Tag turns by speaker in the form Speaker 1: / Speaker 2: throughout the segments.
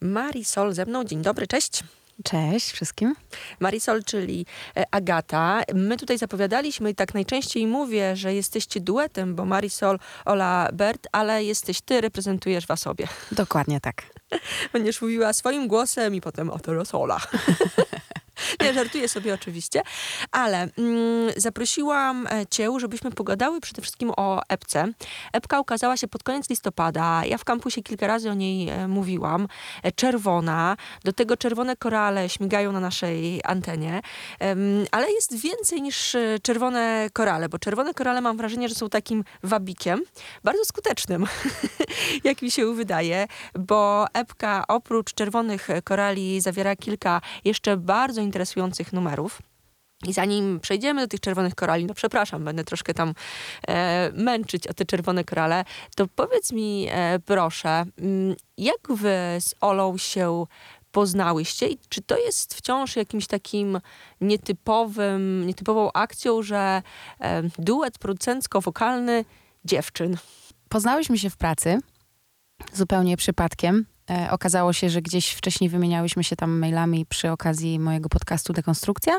Speaker 1: Marisol ze mną. Dzień dobry, cześć.
Speaker 2: Cześć wszystkim.
Speaker 1: Marisol, czyli e, Agata. My tutaj zapowiadaliśmy i tak najczęściej mówię, że jesteście duetem, bo Marisol, Ola, Bert, ale jesteś ty, reprezentujesz was obie.
Speaker 2: Dokładnie tak.
Speaker 1: Będziesz mówiła swoim głosem i potem o teraz Ola. Żartuję sobie oczywiście, ale mm, zaprosiłam e, cię, żebyśmy pogadały przede wszystkim o epce. Epka ukazała się pod koniec listopada. Ja w kampusie kilka razy o niej e, mówiłam. E, czerwona. Do tego czerwone korale śmigają na naszej antenie. ale jest więcej niż e, czerwone korale, bo czerwone korale mam wrażenie, że są takim wabikiem, bardzo skutecznym, jak mi się wydaje, bo epka oprócz czerwonych korali zawiera kilka jeszcze bardzo interesujących numerów. I zanim przejdziemy do tych czerwonych korali, no przepraszam, będę troszkę tam e, męczyć o te czerwone korale, to powiedz mi e, proszę, mm, jak wy z Olą się poznałyście i czy to jest wciąż jakimś takim nietypowym, nietypową akcją, że e, duet producencko-wokalny dziewczyn?
Speaker 2: Poznałyśmy się w pracy zupełnie przypadkiem. E, okazało się, że gdzieś wcześniej wymieniałyśmy się tam mailami przy okazji mojego podcastu Dekonstrukcja.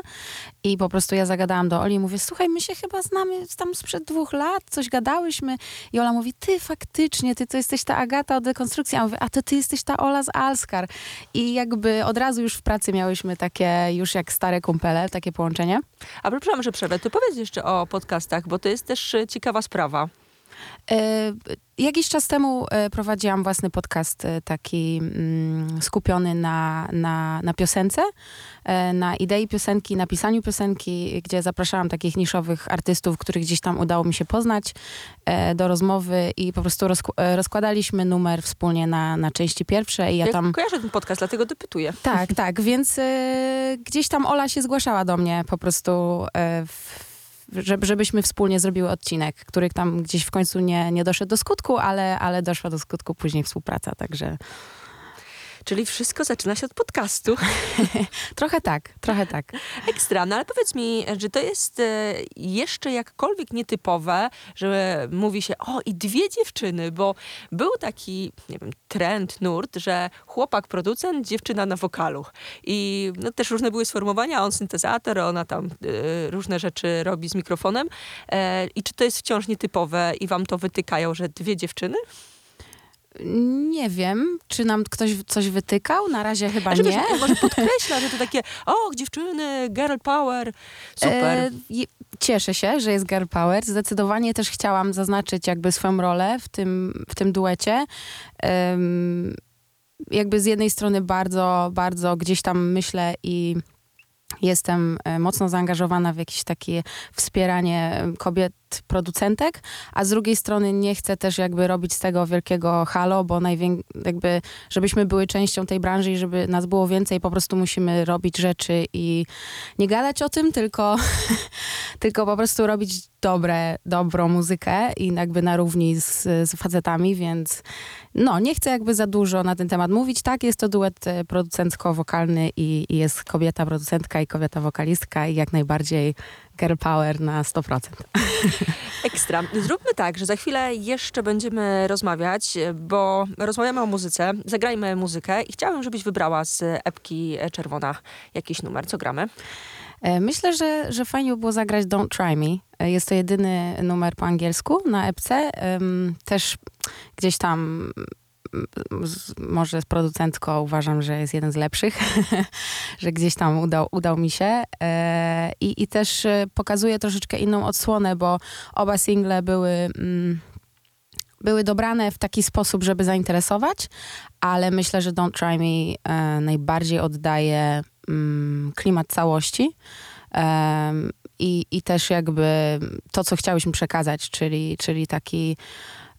Speaker 2: I po prostu ja zagadałam do Oli i mówię, słuchaj, my się chyba znamy tam sprzed dwóch lat, coś gadałyśmy. I Ola mówi, ty faktycznie, ty to jesteś ta Agata od Dekonstrukcji, a ja mówię, a to ty jesteś ta Ola z Alskar. I jakby od razu już w pracy miałyśmy takie już jak stare kumpele, takie połączenie.
Speaker 1: A przepraszam, że przerwę, to powiedz jeszcze o podcastach, bo to jest też e, ciekawa sprawa.
Speaker 2: E, jakiś czas temu e, prowadziłam własny podcast e, taki mm, skupiony na, na, na piosence, na idei piosenki, na pisaniu piosenki, gdzie zapraszałam takich niszowych artystów, których gdzieś tam udało mi się poznać do rozmowy i po prostu rozkładaliśmy numer wspólnie na, na części pierwsze i ja,
Speaker 1: ja
Speaker 2: tam...
Speaker 1: kojarzę ten podcast, dlatego dopytuję.
Speaker 2: Tak, tak, więc gdzieś tam Ola się zgłaszała do mnie po prostu w żebyśmy wspólnie zrobiły odcinek, który tam gdzieś w końcu nie, nie doszedł do skutku, ale, ale doszła do skutku później współpraca, także...
Speaker 1: Czyli wszystko zaczyna się od podcastu.
Speaker 2: trochę tak, trochę tak.
Speaker 1: Ekstra, no ale powiedz mi, że to jest e, jeszcze jakkolwiek nietypowe, że mówi się, o i dwie dziewczyny, bo był taki, nie wiem, trend, nurt, że chłopak producent, dziewczyna na wokalu. I no, też różne były sformułowania, on syntezator, ona tam y, różne rzeczy robi z mikrofonem. E, I czy to jest wciąż nietypowe i wam to wytykają, że dwie dziewczyny?
Speaker 2: Nie wiem, czy nam ktoś coś wytykał. Na razie chyba
Speaker 1: znaczy,
Speaker 2: nie.
Speaker 1: Może podkreśla, że to takie, o, dziewczyny, girl power, super. E,
Speaker 2: cieszę się, że jest girl power. Zdecydowanie też chciałam zaznaczyć jakby swoją rolę w tym, w tym duecie. Um, jakby z jednej strony bardzo, bardzo gdzieś tam myślę i jestem e, mocno zaangażowana w jakieś takie wspieranie kobiet producentek, a z drugiej strony nie chcę też jakby robić z tego wielkiego halo, bo jakby, żebyśmy były częścią tej branży i żeby nas było więcej, po prostu musimy robić rzeczy i nie gadać o tym, tylko, tylko po prostu robić dobre, dobrą muzykę i jakby na równi z, z facetami, więc no, nie chcę jakby za dużo na ten temat mówić. Tak, jest to duet e, producencko-wokalny i, i jest kobieta producentka i kobieta wokalistka i jak najbardziej girl power na 100%.
Speaker 1: Ekstra. Zróbmy tak, że za chwilę jeszcze będziemy rozmawiać, bo rozmawiamy o muzyce. Zagrajmy muzykę i chciałabym, żebyś wybrała z epki Czerwona jakiś numer. Co gramy?
Speaker 2: E, myślę, że, że fajnie by było zagrać Don't Try Me. E, jest to jedyny numer po angielsku na epce. Też gdzieś tam może z producentką uważam, że jest jeden z lepszych, że gdzieś tam udał, udał mi się. E, I, I też e, pokazuje troszeczkę inną odsłonę, bo oba single były. Mm, były dobrane w taki sposób, żeby zainteresować, ale myślę, że Don't Try Me e, najbardziej oddaje mm, klimat całości. i, I też jakby to, co chciałyśmy przekazać, czyli, czyli taki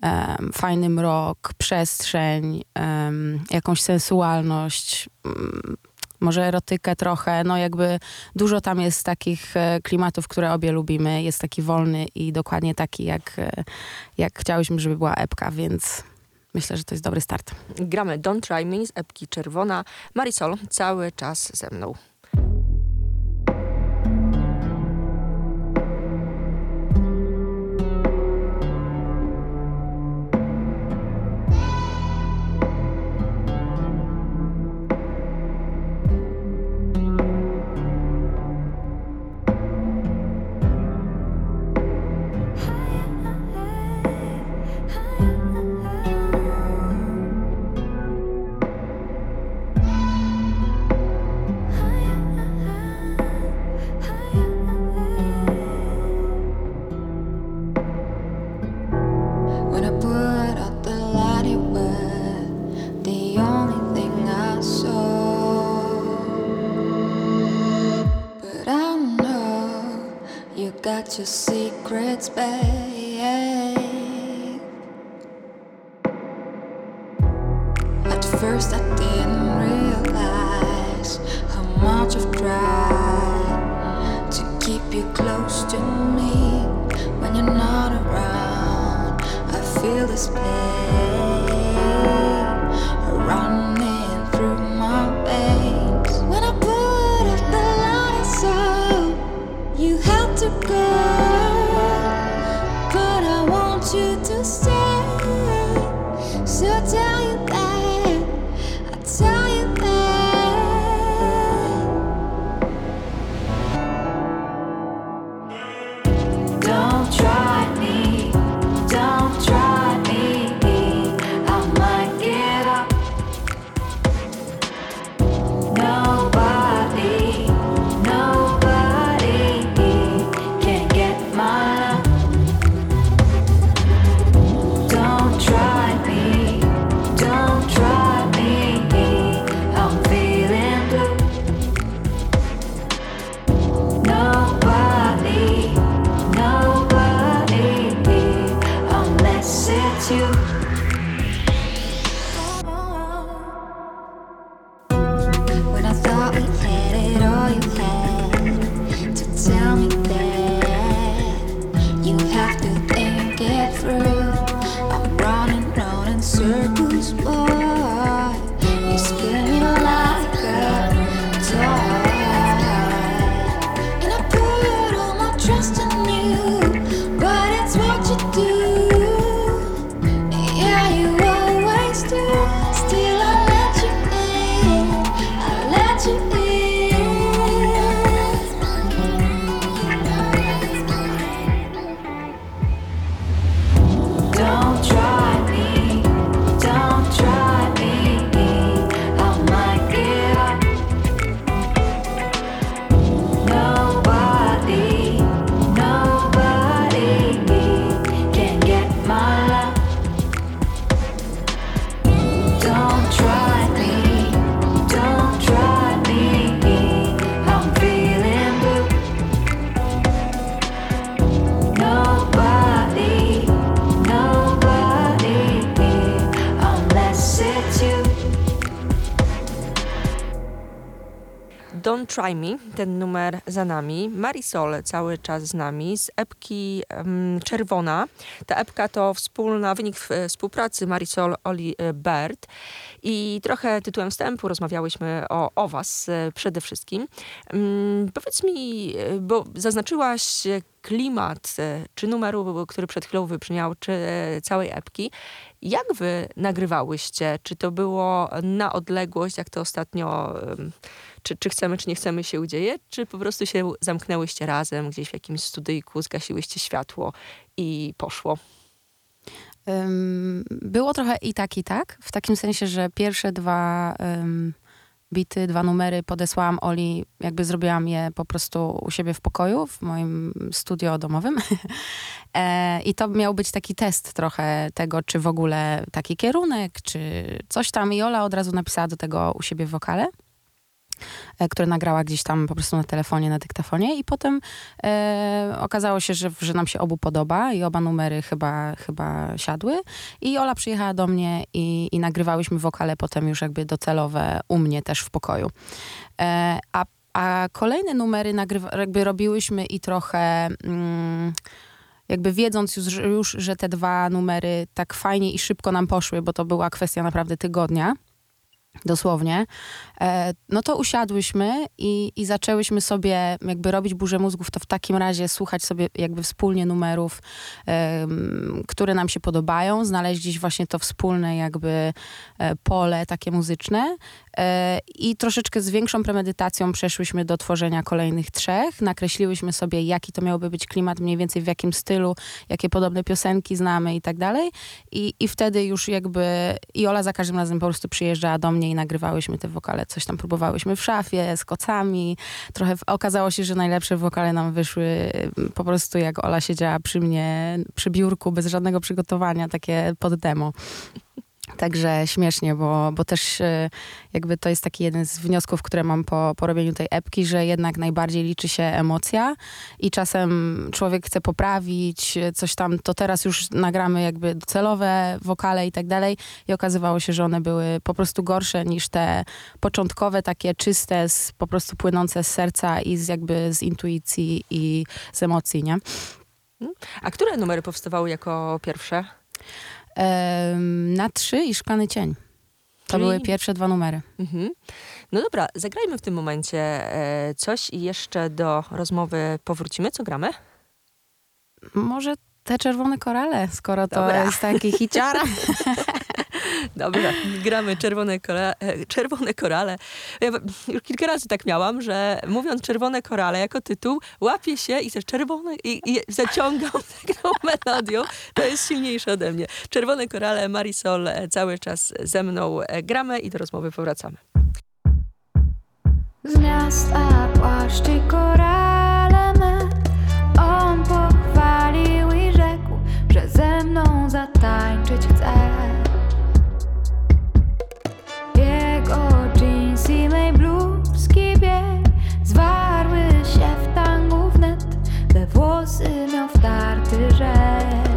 Speaker 2: um, fajny mrok, przestrzeń, um, jakąś sensualność, um, może erotykę trochę, no jakby dużo tam jest takich e, klimatów, które obie lubimy. Jest taki wolny i dokładnie taki, jak, e, jak chciałyśmy, żeby była epka, więc myślę, że to jest dobry start.
Speaker 1: Gramy Don't Try Me z epki Czerwona. Marisol cały czas ze mną.
Speaker 3: Let your secrets, babe. At first, I didn't realize how much I've tried to keep you close to me when you're not around. I feel this pain Try Me,
Speaker 1: ten numer za nami. Marisol cały czas z nami, z epki em, Czerwona. Ta epka to wspólna, wynik w- współpracy Marisol Oli e, Bird. I trochę tytułem wstępu rozmawiałyśmy o, o was e, przede wszystkim. Mm, powiedz mi, e, bo zaznaczyłaś e, klimat e, czy numeru, który przed chwilą wybrzmiał, czy e, całej epki. Jak wy nagrywałyście? Czy to było na odległość, jak to ostatnio, czy, czy chcemy, czy nie chcemy się udzieje? Czy po prostu się zamknęłyście razem gdzieś w jakimś studyjku, zgasiłyście światło i poszło?
Speaker 2: Było trochę i tak, i tak. W takim sensie, że pierwsze dwa ym, bity, dwa numery podesłałam Oli, jakby zrobiłam je po prostu u siebie w pokoju, w moim studio domowym. e, I to miał być taki test trochę tego, czy w ogóle taki kierunek, czy coś tam. I Ola od razu napisała do tego u siebie w wokale które nagrała gdzieś tam po prostu na telefonie, na dyktafonie i potem e, okazało się, że, że nam się obu podoba i oba numery chyba, chyba siadły i Ola przyjechała do mnie i, i nagrywałyśmy wokale potem już jakby docelowe u mnie też w pokoju. E, a, a kolejne numery nagrywa, jakby robiłyśmy i trochę... Mm, jakby wiedząc już, już, że te dwa numery tak fajnie i szybko nam poszły, bo to była kwestia naprawdę tygodnia, dosłownie, e, no to usiadłyśmy i, i zaczęłyśmy sobie jakby robić burzę mózgów, to w takim razie słuchać sobie jakby wspólnie numerów, które nam się podobają, znaleźć gdzieś właśnie to wspólne jakby e, pole takie muzyczne e, i troszeczkę z większą premedytacją przeszłyśmy do tworzenia kolejnych trzech, nakreśliłyśmy sobie jaki to miałby być klimat, mniej więcej w jakim stylu, jakie podobne piosenki znamy i tak dalej. I, i wtedy już jakby i Ola za każdym razem po prostu przyjeżdżała do mnie i nagrywałyśmy te wokale, coś tam próbowałyśmy w szafie z kocami, trochę w, okazało się, że najlepsze wokale nam wyszły mm, po prostu jak Ola siedziała przy mnie, przy biurku, bez żadnego przygotowania, takie pod demo. Także śmiesznie, bo, bo też e, jakby to jest taki jeden z wniosków, które mam po, po robieniu tej epki, że jednak najbardziej liczy się emocja i czasem człowiek chce poprawić coś tam, to teraz już nagramy jakby celowe wokale i tak dalej i okazywało się, że one były po prostu gorsze niż te początkowe, takie czyste, z, po prostu płynące z serca i z jakby z intuicji i z emocji, nie?
Speaker 1: A które numery powstawały jako pierwsze?
Speaker 2: Na trzy i Szklany Cień. To
Speaker 1: Czyli-
Speaker 2: były pierwsze dwa numery.
Speaker 1: Mhm. No dobra, zagrajmy w tym momencie e, coś i jeszcze do rozmowy powrócimy. Co gramy?
Speaker 2: Może te czerwone korale, skoro to
Speaker 1: Dobra.
Speaker 2: jest taki hiciara.
Speaker 1: Dobra, gramy czerwone, kora, e, czerwone korale. Ja już kilka razy tak miałam, że mówiąc czerwone korale jako tytuł, łapię się i te czerwone i, i zaciągam taką melodią. To jest silniejsze ode mnie. Czerwone korale, Marisol e, cały czas ze mną e, gramy i do rozmowy powracamy.
Speaker 3: Z miasta płaszczy korale me On pochwalił i rzekł, że ze mną zatańczyć chce włosy miał wtarty rzek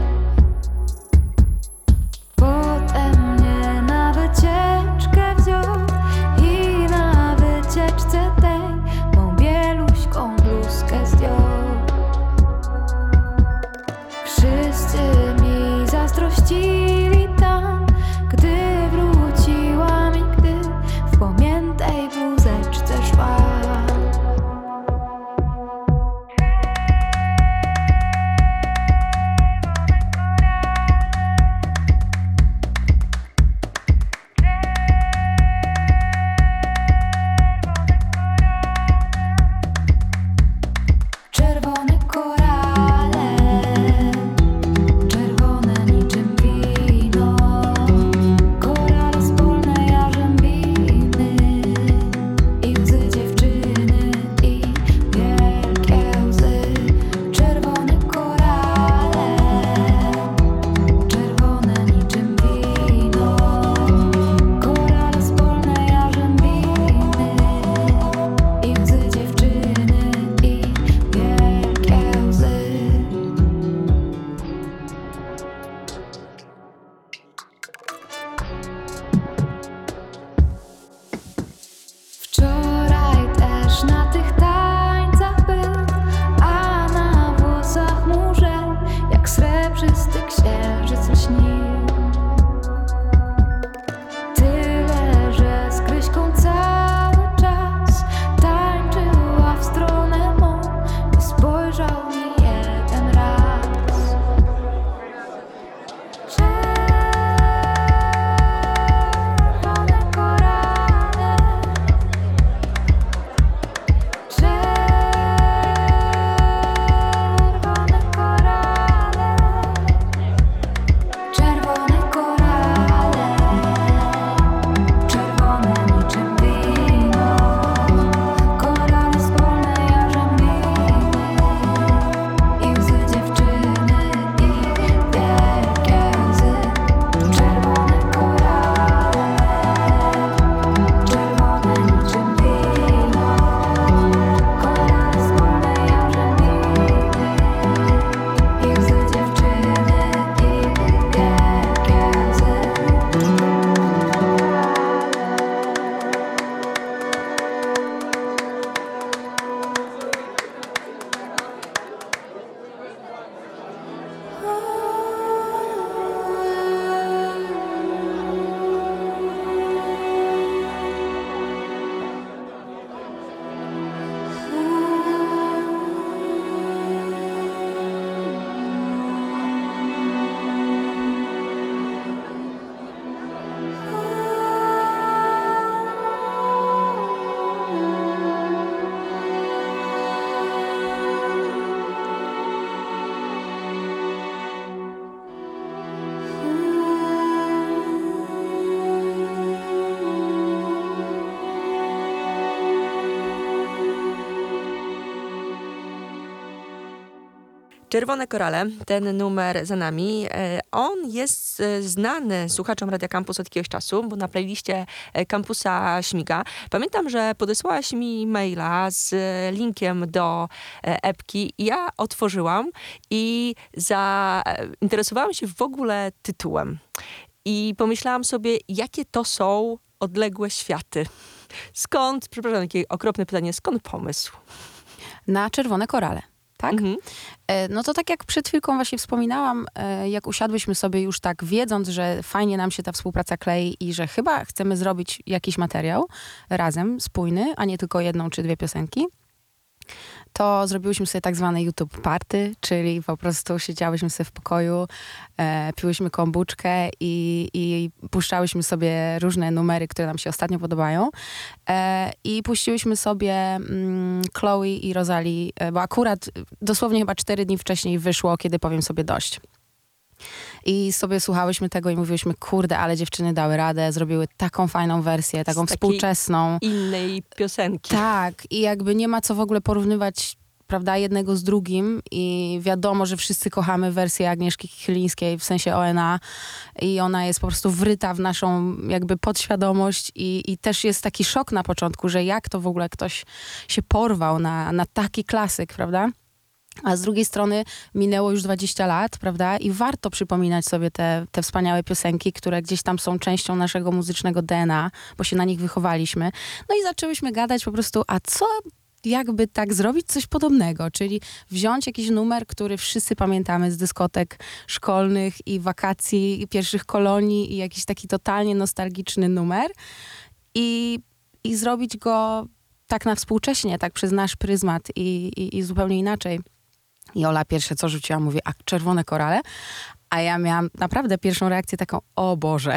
Speaker 1: Czerwone Korale, ten numer za nami, e, on jest e, znany słuchaczom Radia Campus od jakiegoś czasu, bo na playliście e, Campusa śmiga. Pamiętam, że podesłałaś mi maila z linkiem do epki i ja otworzyłam i zainteresowałam się w ogóle tytułem. I pomyślałam sobie, jakie to są odległe światy. Skąd, przepraszam, takie okropne pytanie, skąd pomysł?
Speaker 2: Na czerwone korale tak? Mhm. E, no to tak jak przed chwilką właśnie wspominałam, e, jak usiadłyśmy sobie już tak wiedząc, że fajnie nam się ta współpraca klei i że chyba chcemy zrobić jakiś materiał razem, spójny, a nie tylko jedną czy dwie piosenki, to zrobiłyśmy sobie tak zwane YouTube party, czyli po prostu siedziałyśmy sobie w pokoju, e, piłyśmy kombuczkę i, i puszczałyśmy sobie różne numery, które nam się ostatnio podobają. E, I puściłyśmy sobie mm, Chloe i Rosalie, e, bo akurat dosłownie chyba cztery dni wcześniej wyszło, kiedy powiem sobie dość. I sobie słuchałyśmy tego i mówiłyśmy, kurde, ale dziewczyny dały radę, zrobiły taką fajną wersję, taką współczesną.
Speaker 1: Innej piosenki.
Speaker 2: Tak, i jakby nie ma co w ogóle porównywać prawda, jednego z drugim i wiadomo, że wszyscy kochamy wersję Agnieszki Chylińskiej, w sensie ONA i ona jest po prostu wryta w naszą jakby podświadomość i, i też jest taki szok na początku, że jak to w ogóle ktoś się porwał na, na taki klasyk, prawda? A z drugiej strony minęło już 20 lat, prawda? I warto przypominać sobie te, te wspaniałe piosenki, które gdzieś tam są częścią naszego muzycznego DNA, bo się na nich wychowaliśmy. No i zaczęłyśmy gadać po prostu, a co jakby tak zrobić coś podobnego, czyli wziąć jakiś numer, który wszyscy pamiętamy z dyskotek szkolnych i wakacji, i pierwszych kolonii i jakiś taki totalnie nostalgiczny numer i, i zrobić go tak na współcześnie, tak przez nasz pryzmat i, i, i zupełnie inaczej. I Ola pierwsze co rzuciła, mówi, a czerwone korale? A ja miałam naprawdę pierwszą reakcję taką, o Boże.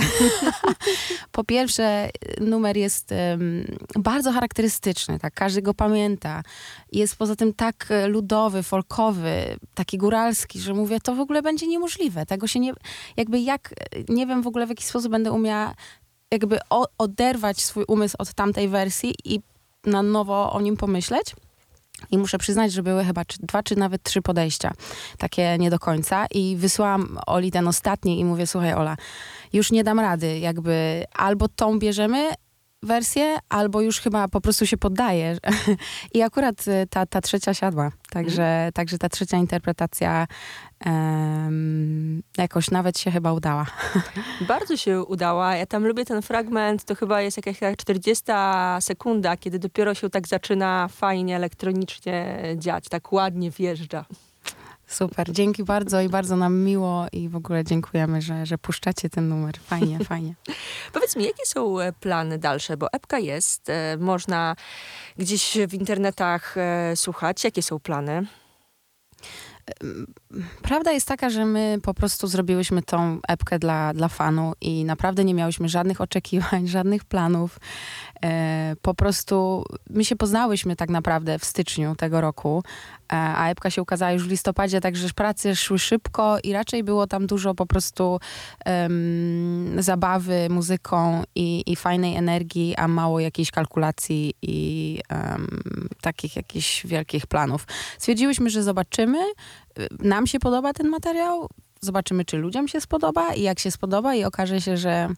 Speaker 2: po pierwsze, numer jest um, bardzo charakterystyczny, tak, każdy go pamięta. Jest poza tym tak e, ludowy, folkowy, taki góralski, że mówię, to w ogóle będzie niemożliwe. Tego się nie, jakby jak, nie wiem w ogóle w jaki sposób będę umiała jakby o, oderwać swój umysł od tamtej wersji i na nowo o nim pomyśleć. I muszę przyznać, że były chyba czy, dwa, czy nawet trzy podejścia, takie nie do końca. I wysłałam Oli ten ostatni i mówię, słuchaj Ola, już nie dam rady, jakby albo tą bierzemy, wersję, albo już chyba po prostu się poddaje. I akurat y, ta, ta trzecia siadła. Także, mm. także ta trzecia interpretacja um, jakoś nawet się chyba udała.
Speaker 1: Bardzo się udała. Ja tam lubię ten fragment. To chyba jest jakaś 40 sekunda, kiedy dopiero się tak zaczyna fajnie elektronicznie dziać. Tak ładnie wjeżdża.
Speaker 2: Super, dzięki bardzo i bardzo nam miło i w ogóle dziękujemy, że, że puszczacie ten numer. Fajnie, fajnie.
Speaker 1: Powiedz mi, jakie są e, plany dalsze? Bo epka jest, e, można gdzieś w internetach e, słuchać. Jakie są plany?
Speaker 2: Prawda jest taka, że my po prostu zrobiłyśmy tą epkę dla, dla fanu i naprawdę nie miałyśmy żadnych oczekiwań, żadnych planów. E, po prostu my się poznałyśmy tak naprawdę w styczniu tego roku, a epka się ukazała już w listopadzie, także prace szły szybko i raczej było tam dużo po prostu um, zabawy muzyką i, i fajnej energii, a mało jakiejś kalkulacji i um, takich jakichś wielkich planów. Stwierdziłyśmy, że zobaczymy, nam się podoba ten materiał, zobaczymy, czy ludziom się spodoba i jak się spodoba i okaże się, że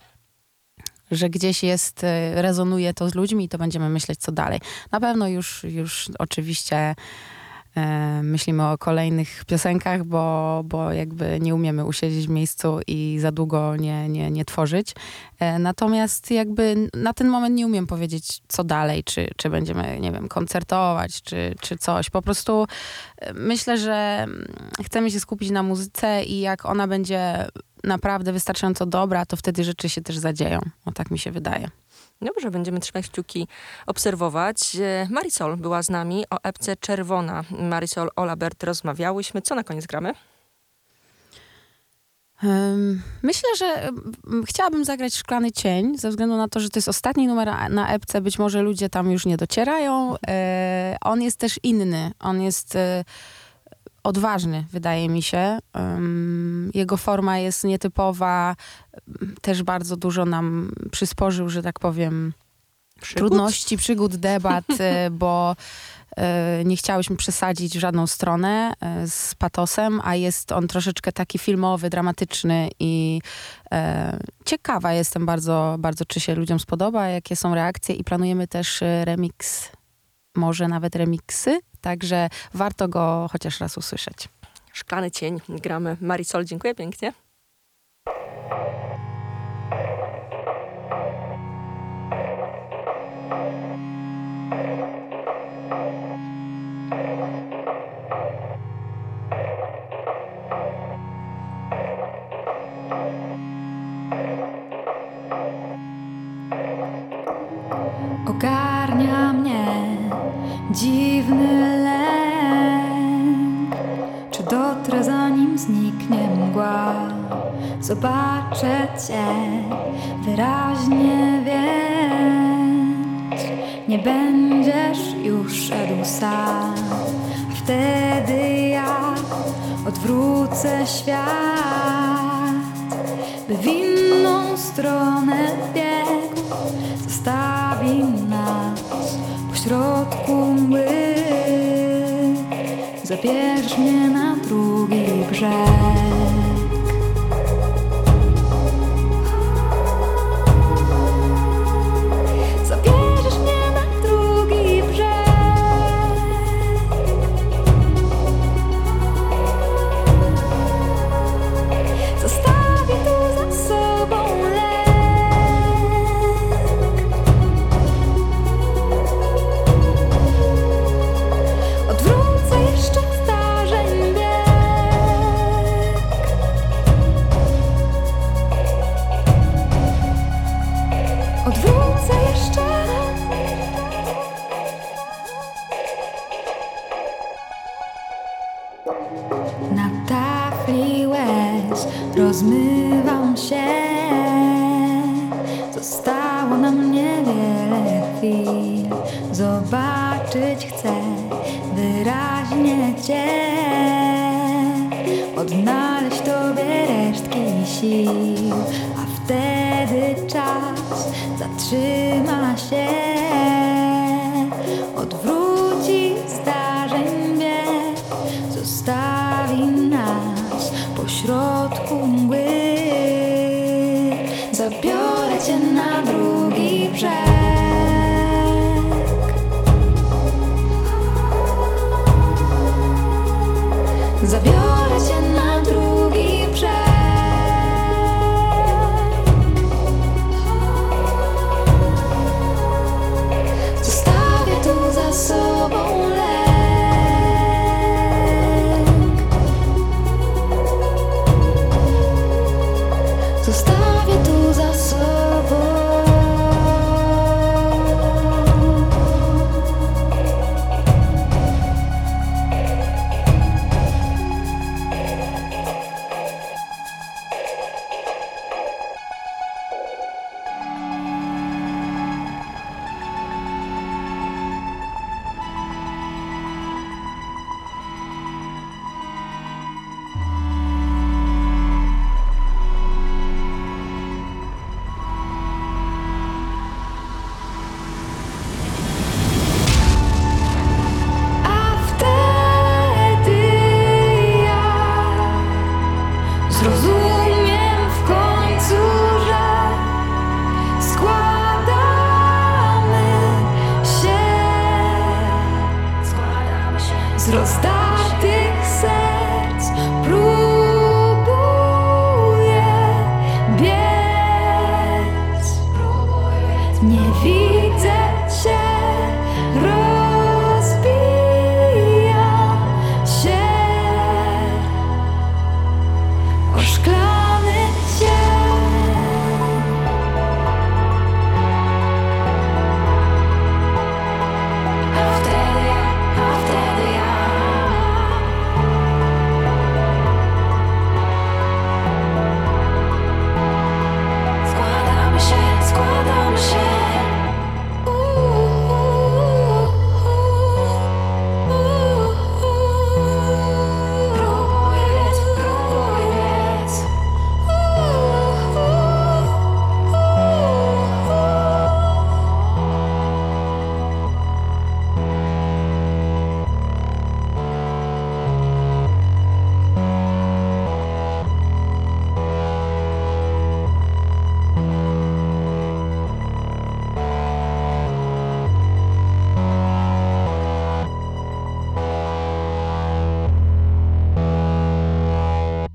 Speaker 2: że gdzieś jest, y, rezonuje to z ludźmi, to będziemy myśleć, co dalej. Na pewno już, już oczywiście E, myślimy o kolejnych piosenkach, bo, bo jakby nie umiemy usiedzieć w miejscu i za długo nie, nie, nie tworzyć. E, natomiast jakby na ten moment nie umiem powiedzieć, co dalej, czy, czy będziemy, nie wiem, koncertować, czy, czy coś. Po prostu e, myślę, że chcemy się skupić na muzyce i jak ona będzie naprawdę wystarczająco dobra, to wtedy rzeczy się też zadzieją. O tak mi się wydaje.
Speaker 1: Dobrze, będziemy trzymać kciuki, obserwować. E, Marisol była z nami o epce Czerwona. Marisol, Olabert rozmawiałyśmy. Co na koniec gramy?
Speaker 2: Myślę, że chciałabym zagrać Szklany Cień, ze względu na to, że to jest ostatni numer na epce. Być może ludzie tam już nie docierają. E, on jest też inny. On jest e, odważny, wydaje mi się. Jego forma jest nietypowa, też bardzo dużo nam przysporzył, że tak powiem,
Speaker 1: Przygód?
Speaker 2: trudności, przygód, debat, e, bo e, nie chciałyśmy przesadzić w żadną stronę e, z patosem, a jest on troszeczkę taki filmowy, dramatyczny i ciekawa jestem bardzo, bardzo, czy się ludziom spodoba, jakie są reakcje i planujemy też remix, może nawet remiksy, także warto go chociaż raz usłyszeć.
Speaker 1: Szklany cień gramy. Marisol, dziękuję pięknie.
Speaker 3: Świat, by w inną stronę biegł zostawi nas pośrodku mgły. Zabierzesz mnie na drugi brzeg. Chwil Zobaczyć chcę wyraźnie Cię. Odnaleźć Tobie resztki sił A wtedy czas zatrzyma